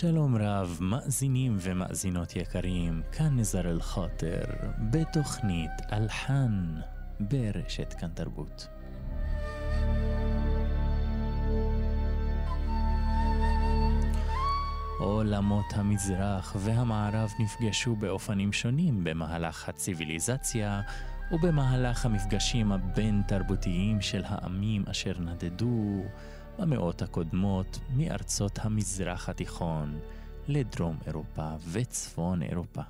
שלום רב, מאזינים ומאזינות יקרים, כאן נזר אל-חאטר, בתוכנית אלחן ברשת כאן תרבות. עולמות המזרח והמערב נפגשו באופנים שונים במהלך הציוויליזציה ובמהלך המפגשים הבין-תרבותיים של העמים אשר נדדו במאות הקודמות מארצות המזרח התיכון לדרום אירופה וצפון אירופה.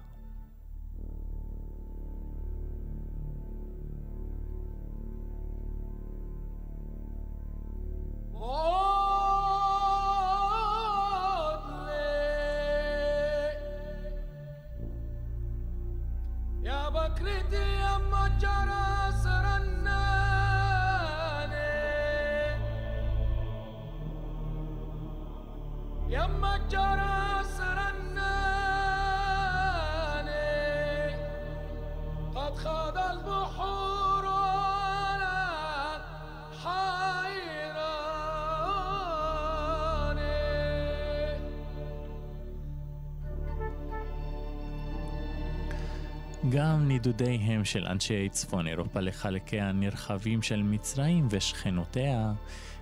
נידודיהם של אנשי צפון אירופה לחלקיה הנרחבים של מצרים ושכנותיה,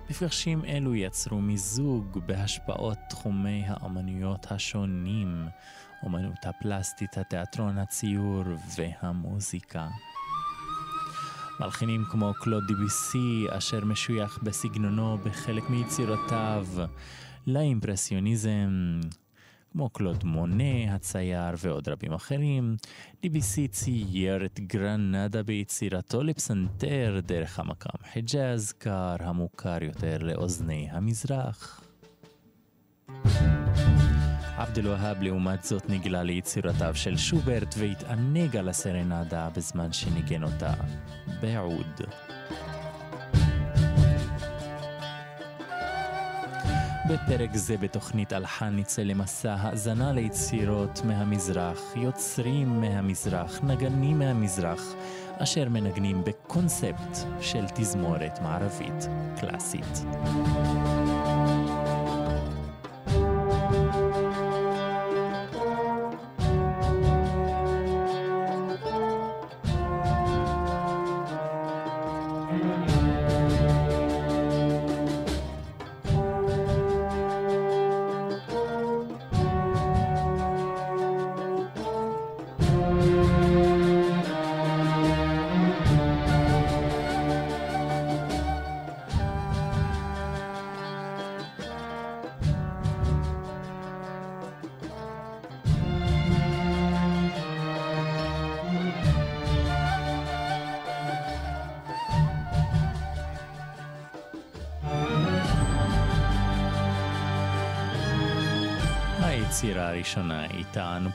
מפגשים אלו יצרו מיזוג בהשפעות תחומי האמנויות השונים, אומנות הפלסטית, התיאטרון, הציור והמוזיקה. מלחינים כמו קלוד דיביסי, אשר משוייך בסגנונו בחלק מיצירותיו לאימפרסיוניזם, כמו קלוד מונה, הצייר ועוד רבים אחרים, DBC צייר את גרנדה ביצירתו לפסנתר דרך המקאם חיג'אז קר המוכר יותר לאוזני המזרח. עבד אל-והאב לעומת זאת נגלה ליצירותיו של שוברט והתענג על הסרנדה בזמן שניגן אותה בעוד. בפרק זה בתוכנית אלחן נצא למסע האזנה ליצירות מהמזרח, יוצרים מהמזרח, נגנים מהמזרח, אשר מנגנים בקונספט של תזמורת מערבית קלאסית.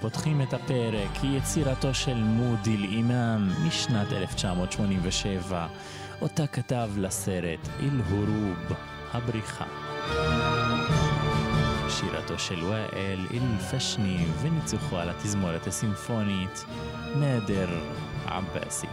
פותחים את הפרק היא יצירתו של מודיל אימאם משנת 1987, אותה כתב לסרט אל-הורוב, הבריחה. שירתו של ואאל אל-פשני וניצוחו על התזמורת הסימפונית נדר עבאסי.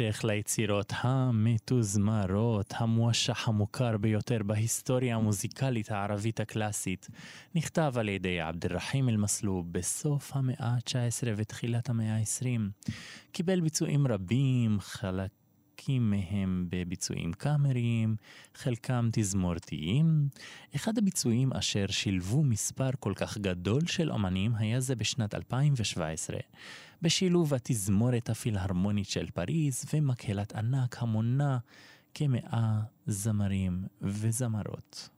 בהמשך ליצירות המתוזמרות, המואשח המוכר ביותר בהיסטוריה המוזיקלית הערבית הקלאסית, נכתב על ידי עבד אל-רחים אל-מסלוב בסוף המאה ה-19 ותחילת המאה ה-20. קיבל ביצועים רבים, חלקים מהם בביצועים קאמריים, חלקם תזמורתיים. אחד הביצועים אשר שילבו מספר כל כך גדול של אומנים היה זה בשנת 2017. בשילוב התזמורת הפילהרמונית של פריז ומקהלת ענק המונה כמאה זמרים וזמרות.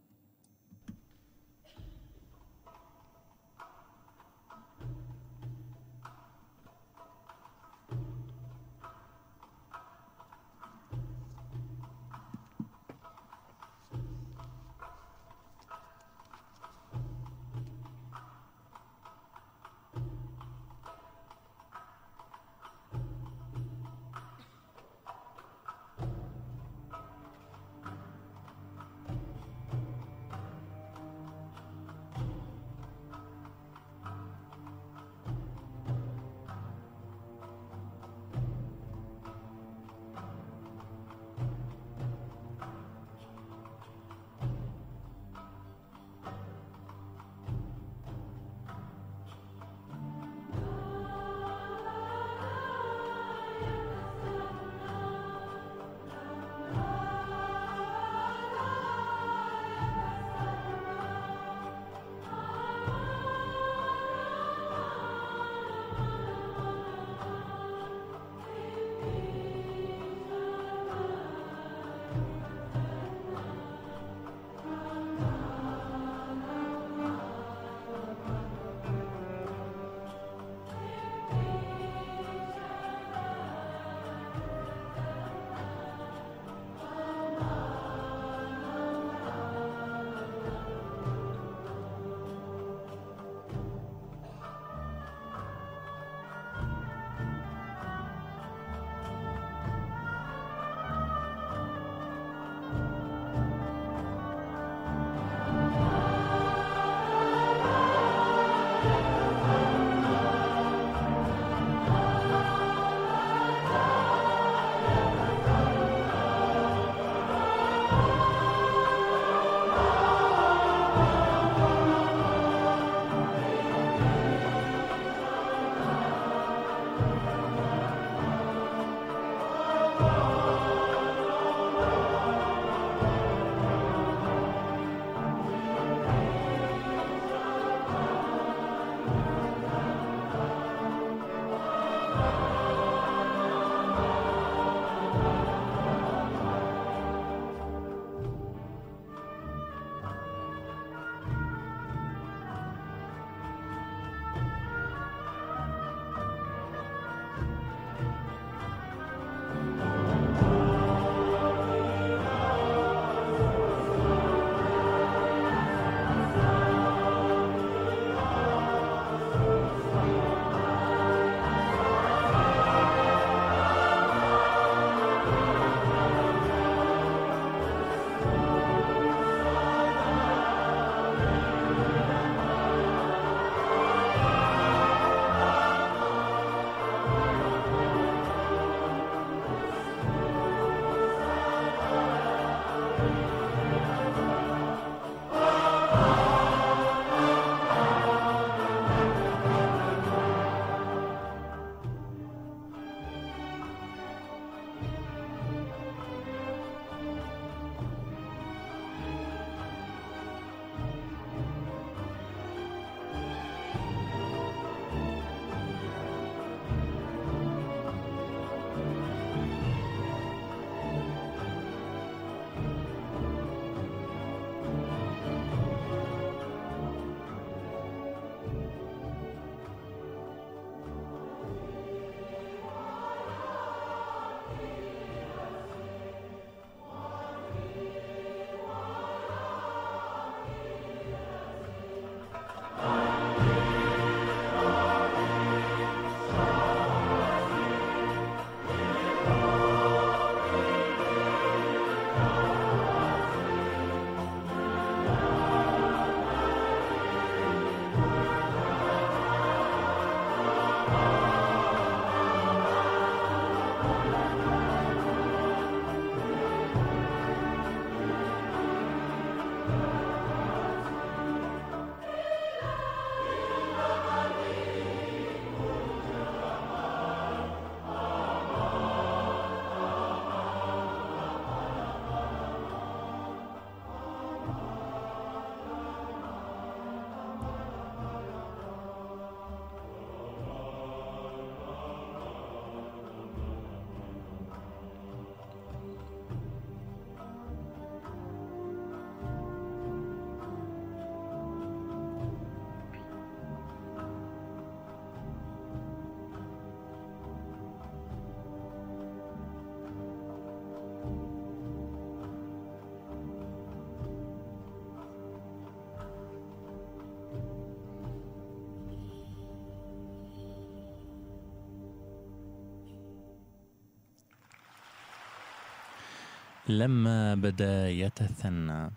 למה בדה יתת'נה.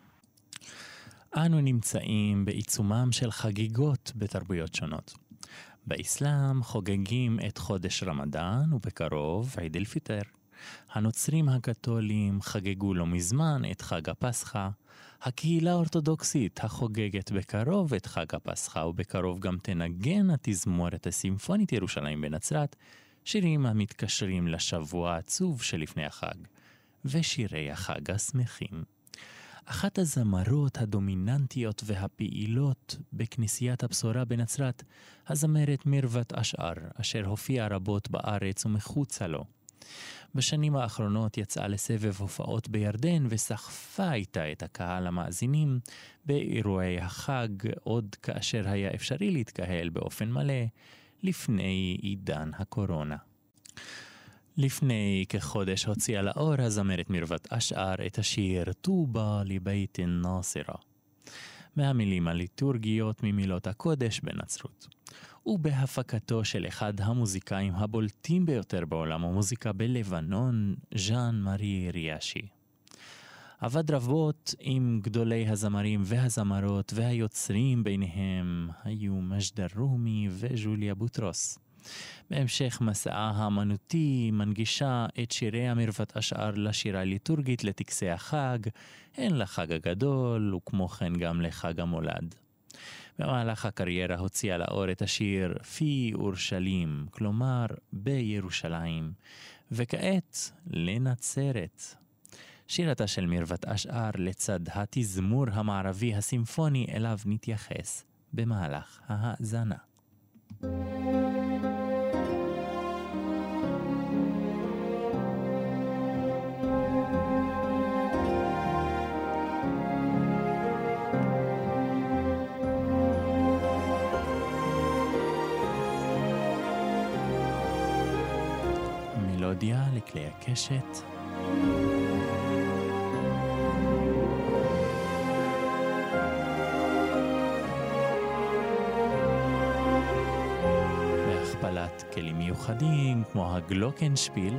אנו נמצאים בעיצומם של חגיגות בתרבויות שונות. באסלאם חוגגים את חודש רמדאן ובקרוב עיד אל-פיטר. הנוצרים הקתולים חגגו לא מזמן את חג הפסחא. הקהילה האורתודוקסית החוגגת בקרוב את חג הפסחא ובקרוב גם תנגן התזמורת הסימפונית ירושלים בנצרת שירים המתקשרים לשבוע העצוב שלפני החג. ושירי החג השמחים. אחת הזמרות הדומיננטיות והפעילות בכנסיית הבשורה בנצרת, הזמרת מירוות אשער, אשר הופיעה רבות בארץ ומחוצה לו. בשנים האחרונות יצאה לסבב הופעות בירדן וסחפה איתה את הקהל המאזינים באירועי החג, עוד כאשר היה אפשרי להתקהל באופן מלא לפני עידן הקורונה. לפני כחודש הוציאה לאור הזמרת מרוות אשער את השיר טובה לבית נאסירה, מהמילים הליטורגיות ממילות הקודש בנצרות, ובהפקתו של אחד המוזיקאים הבולטים ביותר בעולם המוזיקה בלבנון, ז'אן מארי ריאשי. עבד רבות עם גדולי הזמרים והזמרות והיוצרים ביניהם היו מג'דה רומי וג'וליה בוטרוס. בהמשך מסעה האמנותי מנגישה את שירי המרוות השאר לשירה הליטורגית לטקסי החג, הן לחג הגדול וכמו כן גם לחג המולד. במהלך הקריירה הוציאה לאור את השיר פי אורשלים, כלומר בירושלים, וכעת לנצרת. שירתה של מרוות אשאר לצד התזמור המערבי הסימפוני אליו נתייחס במהלך ההאזנה. thank you לכלי הקשת. בהכפלת כלים מיוחדים כמו הגלוקנשפיל.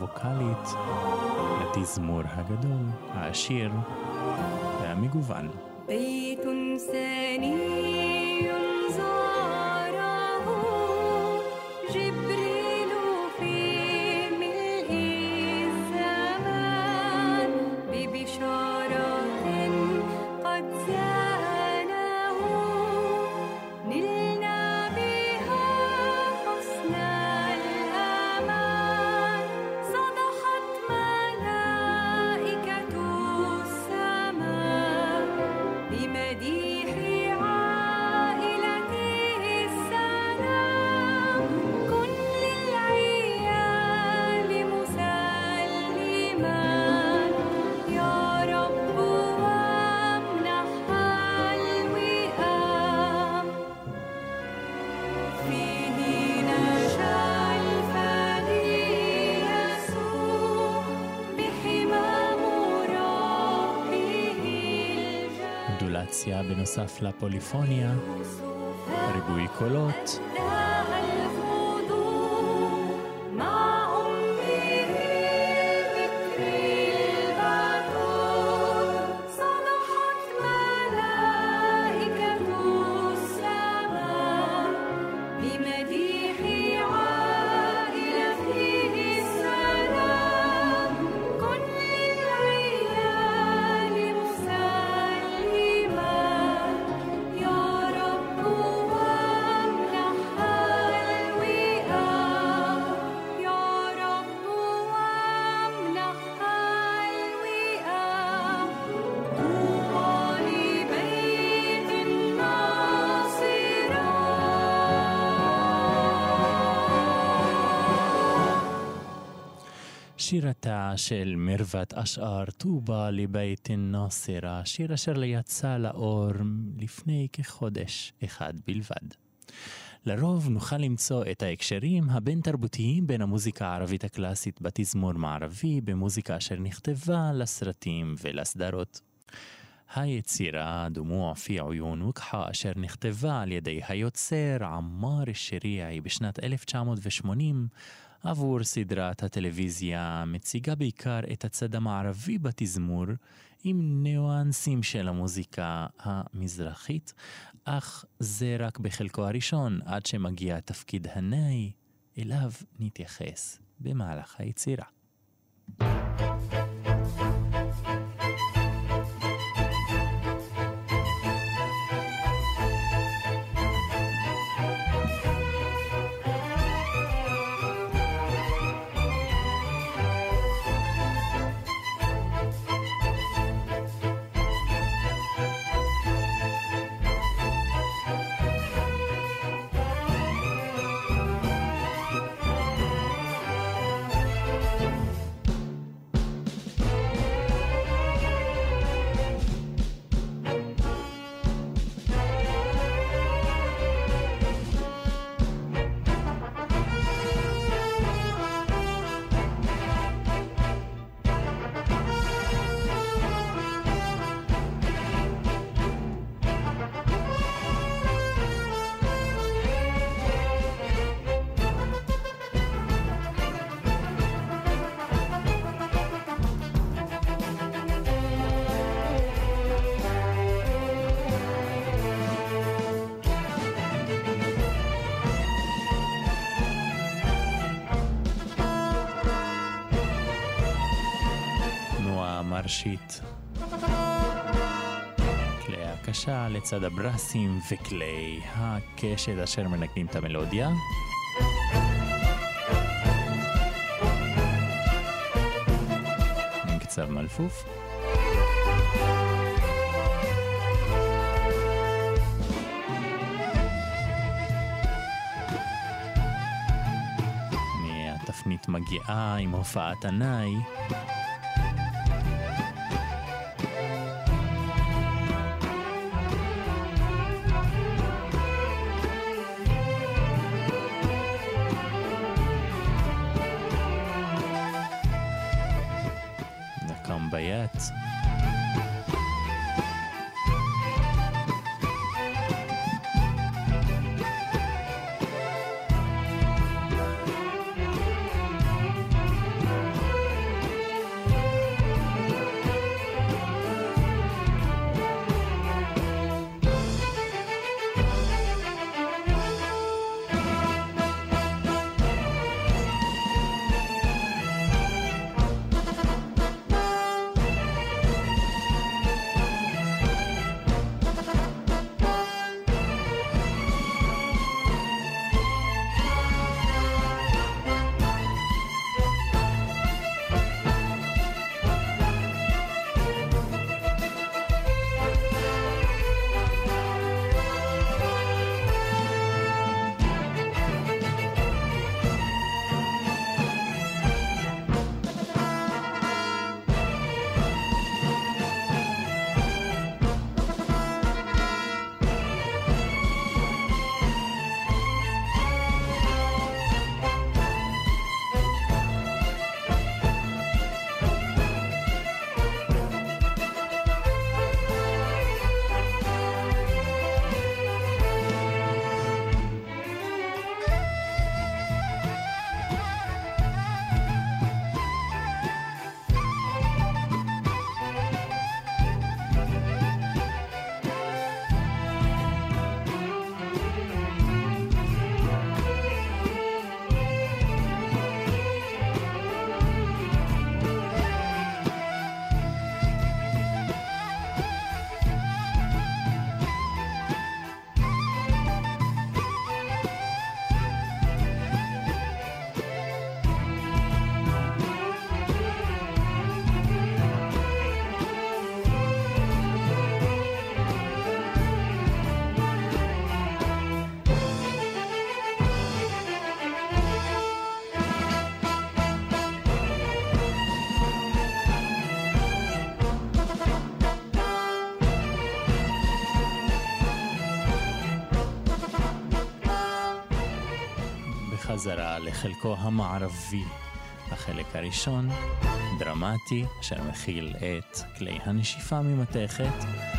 ווקאלית לתזמור הגדול, העשיר והמגוון. בית בנוסף לפוליפוניה, ריבוי קולות. שירתה של מרוות אשאר טובה לבית נאסרה, שיר אשר יצא לאור לפני כחודש אחד בלבד. לרוב נוכל למצוא את ההקשרים הבין-תרבותיים בין המוזיקה הערבית הקלאסית בתזמור מערבי, במוזיקה אשר נכתבה לסרטים ולסדרות. היצירה דמוע פי עיון ווקחה אשר נכתבה על ידי היוצר עמאר שריעי בשנת 1980 עבור סדרת הטלוויזיה מציגה בעיקר את הצד המערבי בתזמור עם ניואנסים של המוזיקה המזרחית, אך זה רק בחלקו הראשון עד שמגיע תפקיד הנאי, אליו נתייחס במהלך היצירה. מרשית. כלי הקשה לצד הברסים וכלי הקשת אשר מנגנים את המלודיה. קצב מלפוף. התפנית מגיעה עם הופעת ענאי. חזרה לחלקו המערבי. החלק הראשון, דרמטי, אשר מכיל את כלי הנשיפה ממתכת.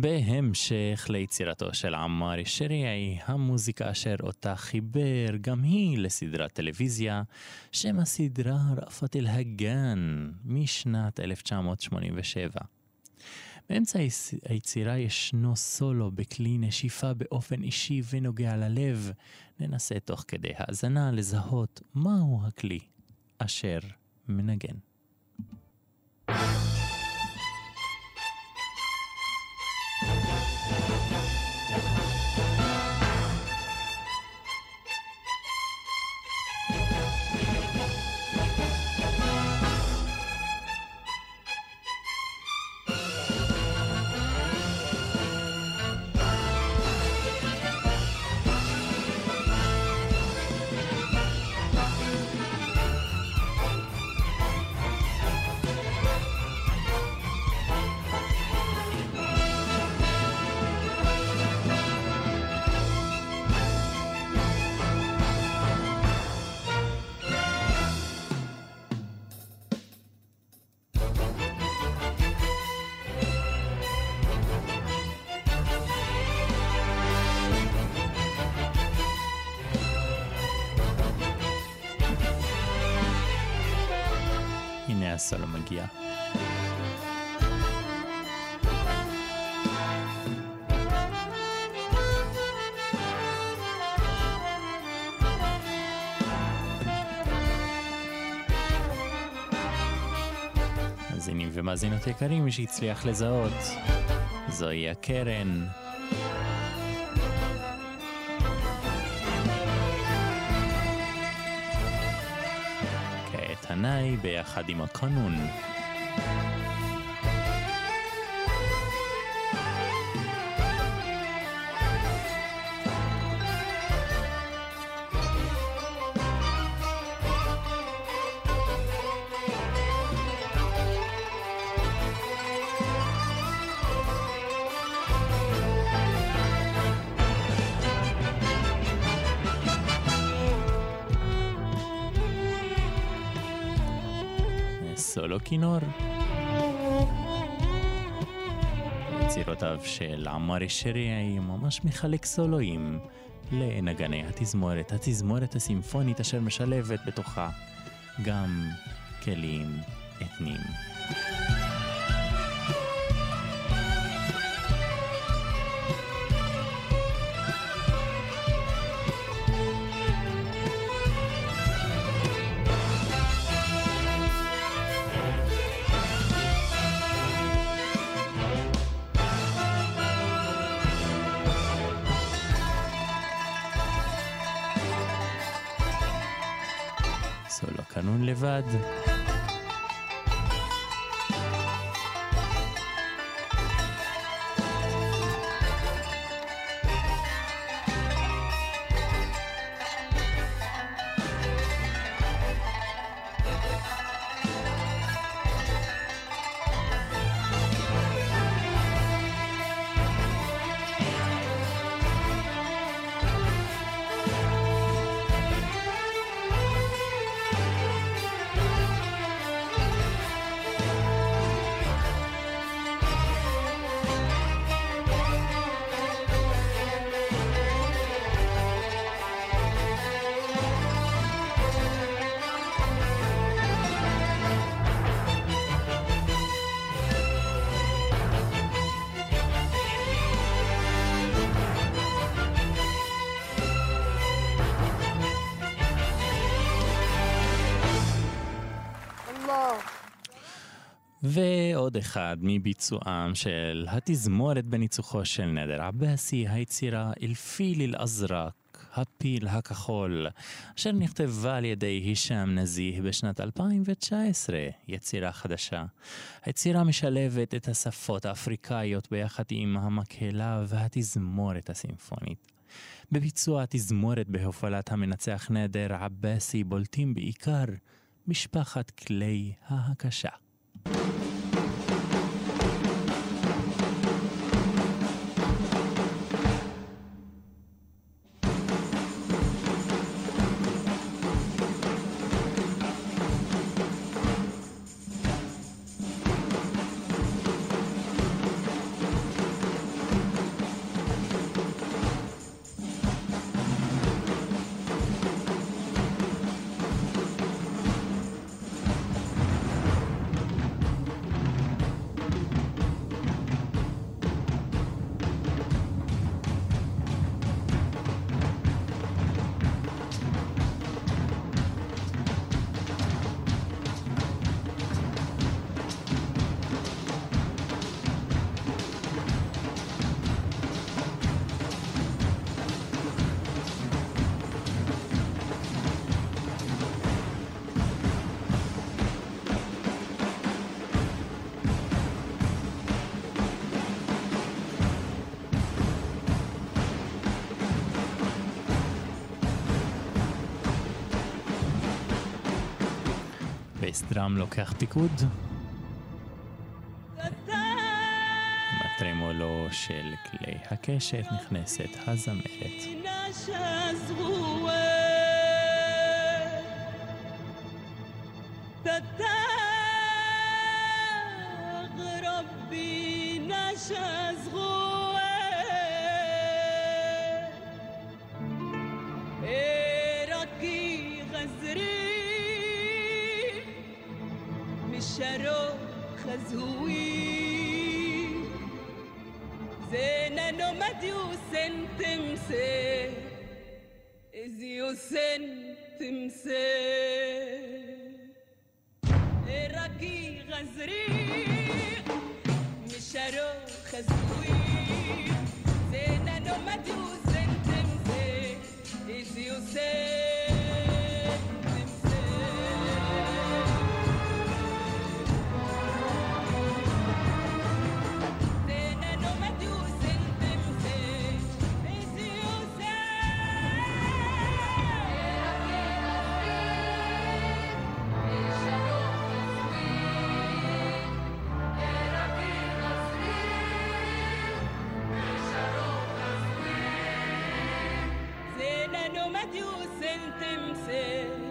בהמשך ליצירתו של עמאר שריעי, המוזיקה אשר אותה חיבר גם היא לסדרת טלוויזיה, שם הסדרה רפת אל-הגן, משנת 1987. באמצע היצירה ישנו סולו בכלי נשיפה באופן אישי ונוגע ללב. ננסה תוך כדי האזנה לזהות מהו הכלי אשר מנגן. thank you מאזינים ומאזינות יקרים, מי שהצליח לזהות, זוהי הקרן. תנאי ביחד עם הקנון. כינור. יצירותיו של עמאר שריעי ממש מחלק סולואים לנגני התזמורת, התזמורת הסימפונית אשר משלבת בתוכה גם כלים אתניים. ועוד אחד מביצועם של התזמורת בניצוחו של נדר עבאסי, היצירה אלפיל אל-אזרק, הפיל הכחול, אשר נכתבה על ידי הישאם נזיה בשנת 2019, יצירה חדשה. היצירה משלבת את השפות האפריקאיות ביחד עם המקהלה והתזמורת הסימפונית. בביצוע התזמורת בהופעת המנצח נדר עבאסי בולטים בעיקר משפחת כלי ההקשה. דראם לוקח פיקוד. בטרמולו של כלי הקשת נכנסת הזמרת. you sent him, say, as you sent him, say. met you sentences.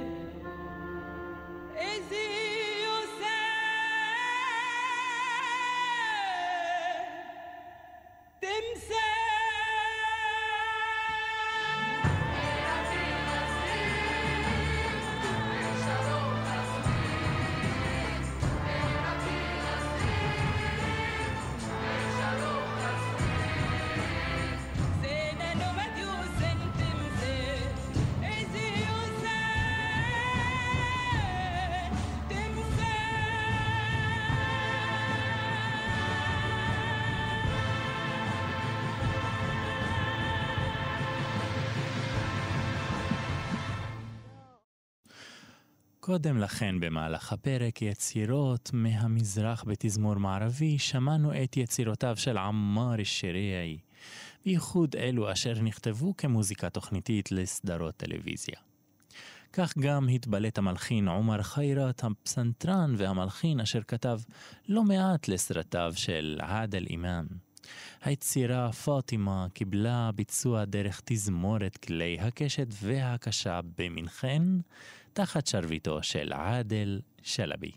קודם לכן במהלך הפרק יצירות מהמזרח בתזמור מערבי שמענו את יצירותיו של עמאר אל-שריעי, בייחוד אלו אשר נכתבו כמוזיקה תוכניתית לסדרות טלוויזיה. כך גם התבלט המלחין עומר חיירת, הפסנתרן והמלחין אשר כתב לא מעט לסרטיו של עאדל אימאם. היצירה פאטימה קיבלה ביצוע דרך תזמורת כלי הקשת והקשה במינכן, תחת שרביטו של עאדל שלבי.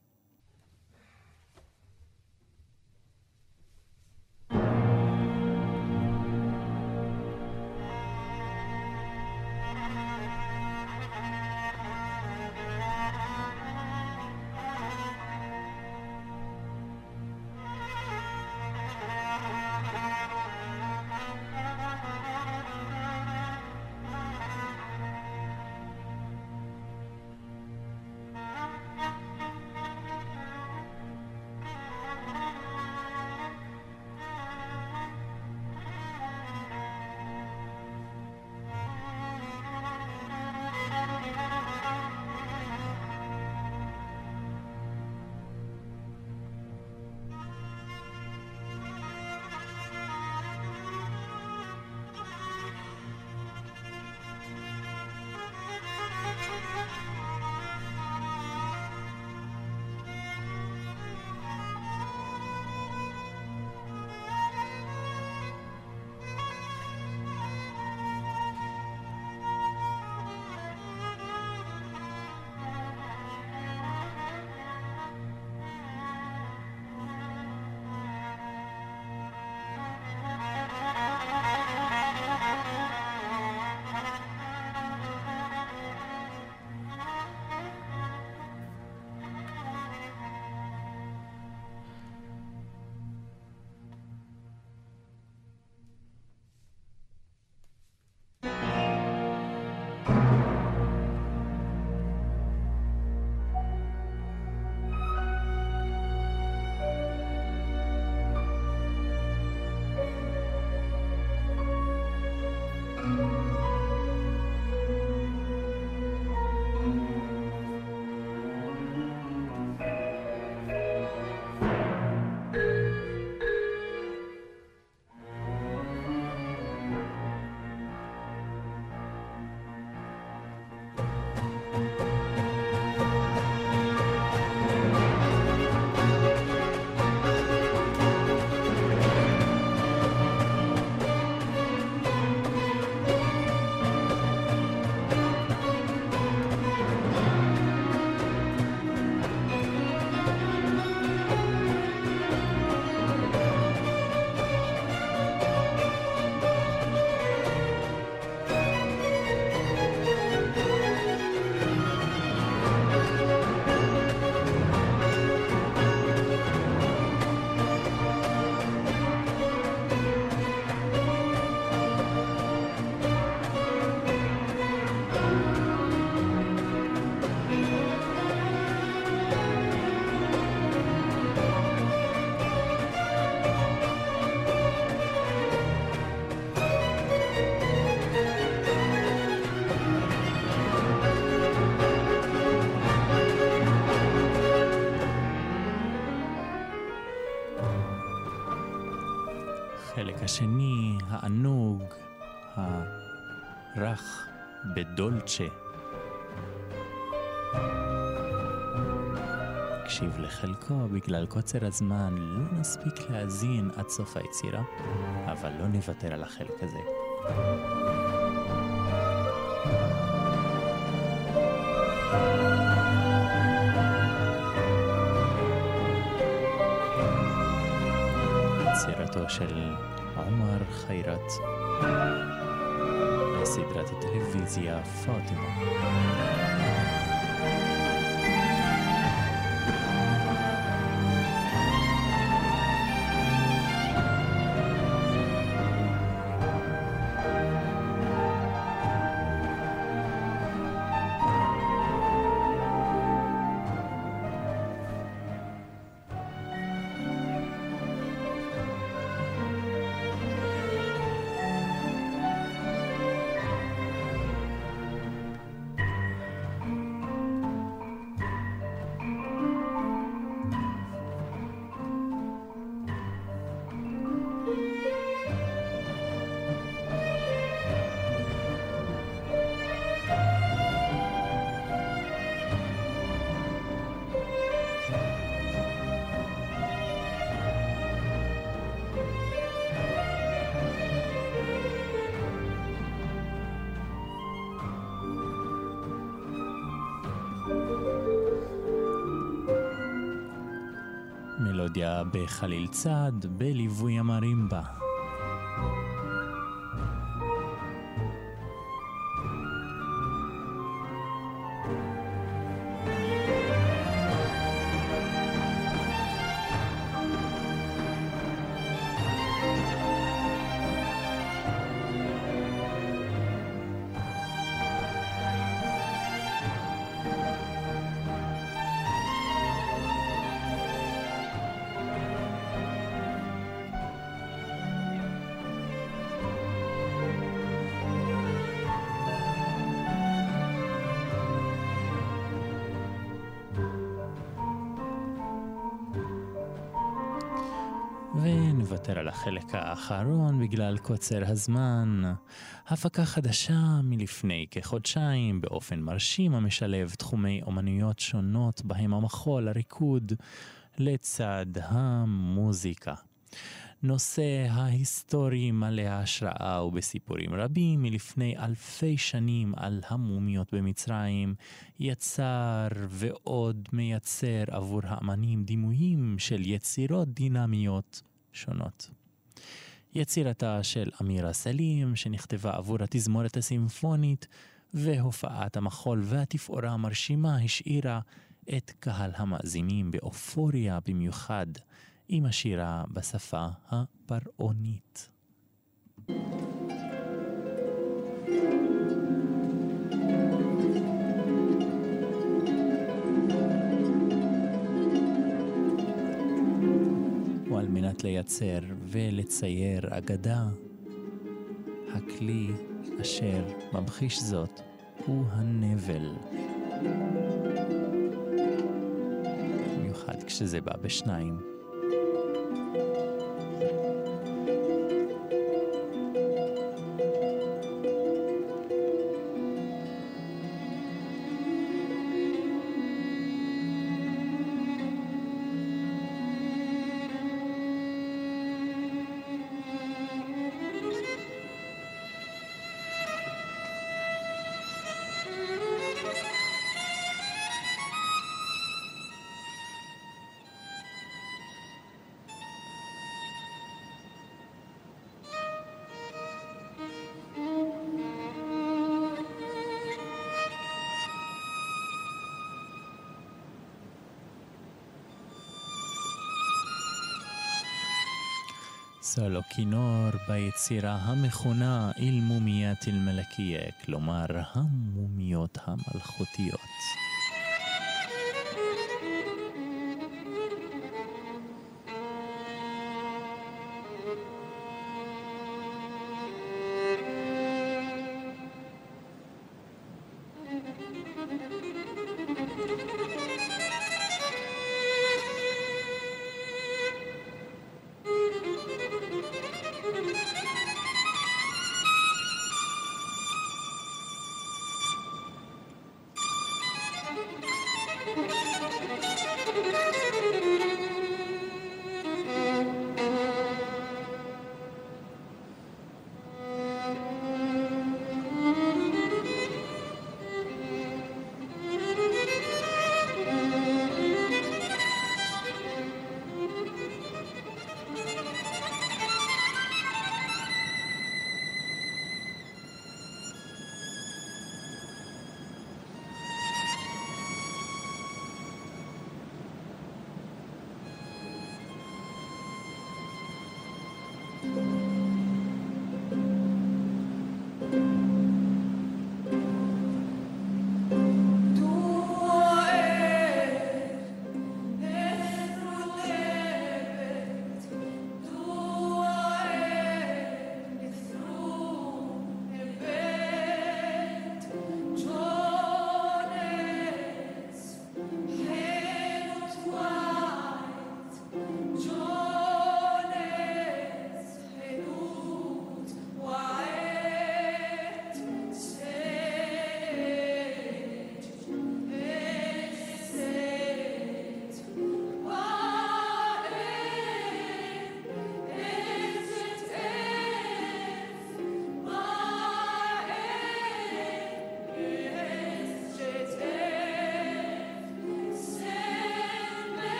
השני, הענוג, הרך בדולצ'ה. נקשיב לחלקו, בגלל קוצר הזמן לא נספיק להאזין עד סוף היצירה, אבל לא נוותר על החלק הזה. יצירתו של עומר חיירת לסדרת הטלוויזיה פאטימה. מלודיה בחליל צד, בליווי המרימבה. החלק האחרון בגלל קוצר הזמן. הפקה חדשה מלפני כחודשיים באופן מרשים המשלב תחומי אומנויות שונות בהם המחול, הריקוד, לצד המוזיקה. נושא ההיסטורי מלא ההשראה ובסיפורים רבים מלפני אלפי שנים על המומיות במצרים, יצר ועוד מייצר עבור האמנים דימויים של יצירות דינמיות שונות. יצירתה של אמירה סלים, שנכתבה עבור התזמורת הסימפונית, והופעת המחול והתפאורה המרשימה השאירה את קהל המאזינים באופוריה במיוחד. עם השירה בשפה הפרעונית. ועל מנת לייצר ולצייר אגדה, הכלי אשר ממחיש זאת הוא הנבל. במיוחד כשזה בא בשניים. סולו כינור ביצירה המכונה אילמומיית אל-מלכייה, כלומר המומיות המלכותיות.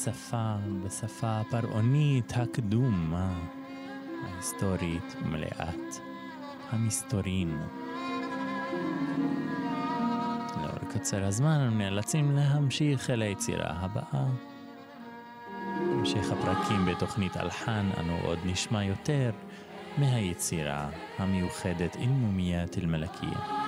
השפה בשפה הפרעונית הקדומה, ההיסטורית מלאת המסתורין. לאור קצר הזמן הם נאלצים להמשיך אל היצירה הבאה. המשך הפרקים בתוכנית אלחן אנו עוד נשמע יותר מהיצירה המיוחדת אל-מומיית אל-מלכייה.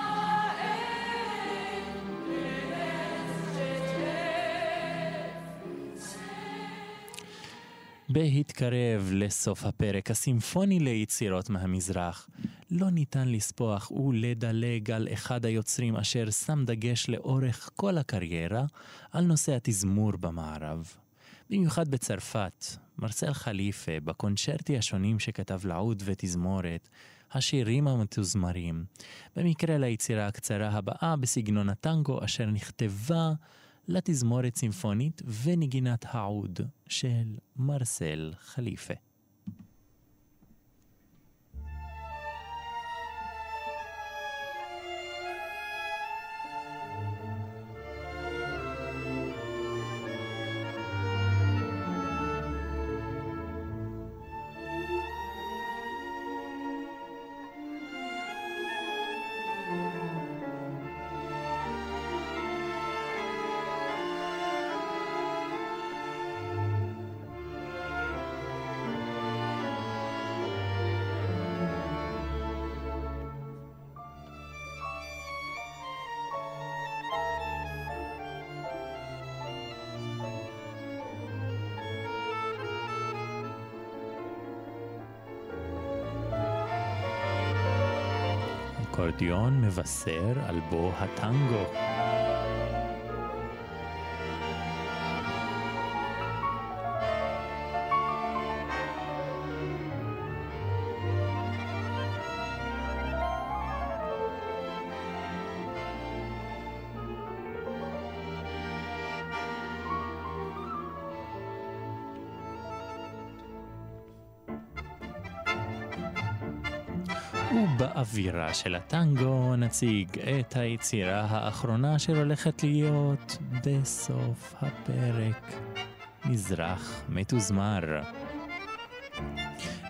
בהתקרב לסוף הפרק הסימפוני ליצירות מהמזרח, לא ניתן לספוח ולדלג על אחד היוצרים אשר שם דגש לאורך כל הקריירה על נושא התזמור במערב. במיוחד בצרפת, מרסל חליפה, בקונצ'רטי השונים שכתב לעוד ותזמורת, השירים המתוזמרים, במקרה ליצירה הקצרה הבאה בסגנון הטנגו אשר נכתבה לתזמורת צימפונית ונגינת העוד של מרסל חליפה. האקורדיון מבשר על בו הטנגו. ובאווירה של הטנגו נציג את היצירה האחרונה אשר הולכת להיות בסוף הפרק, מזרח מתוזמר.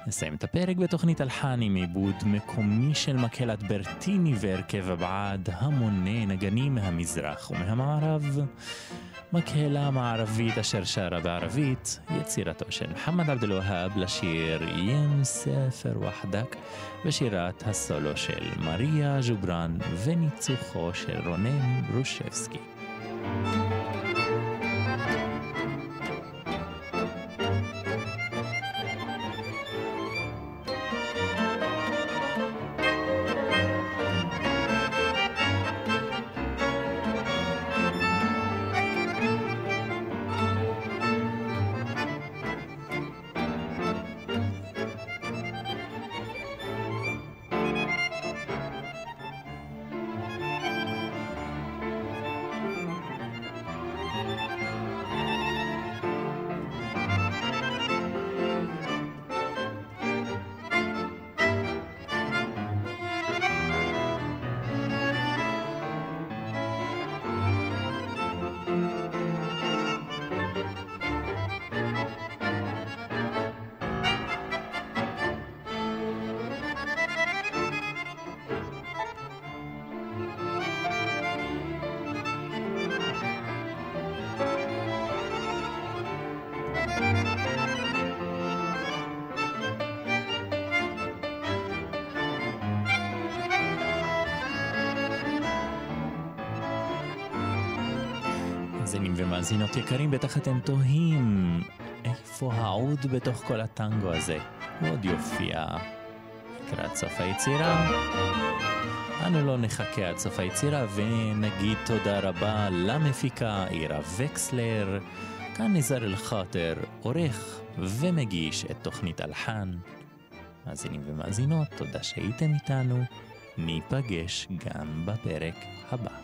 נסיים את הפרק בתוכנית אלחן עם עיבוד מקומי של מקהלת ברטיני והרכב הבעד המוני נגנים מהמזרח ומהמערב. מקהלה מערבית אשר שרה בערבית, יצירתו של מוחמד עבד אל-והאב לשיר ים ספר וחדק, ושירת הסולו של מריה ג'ובראן וניצוחו של רונן ברושבסקי. מאזינים ומאזינות יקרים, בטח אתם תוהים איפה העוד בתוך כל הטנגו הזה. הוא עוד יופיע לקראת סוף היצירה. אנו לא נחכה עד סוף היצירה ונגיד תודה רבה למפיקה עירה וקסלר. כאן נזר אל-חאטר, עורך ומגיש את תוכנית אלחן. מאזינים ומאזינות, תודה שהייתם איתנו. ניפגש גם בפרק הבא.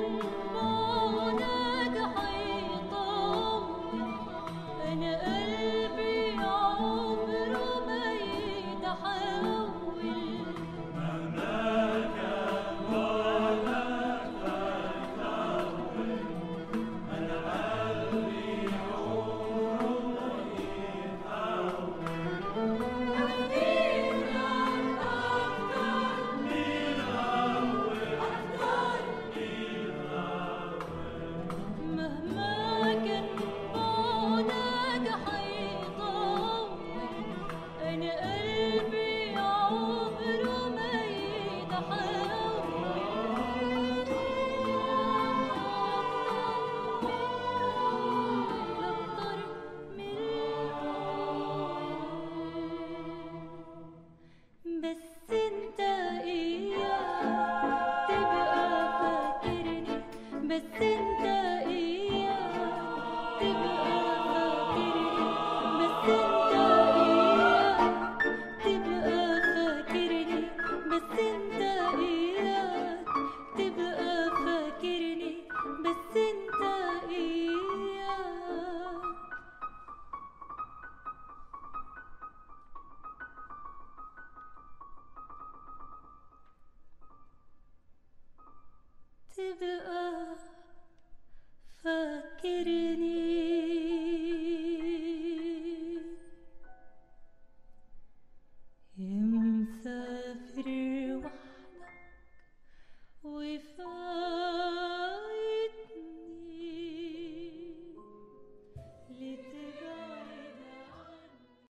Thank you.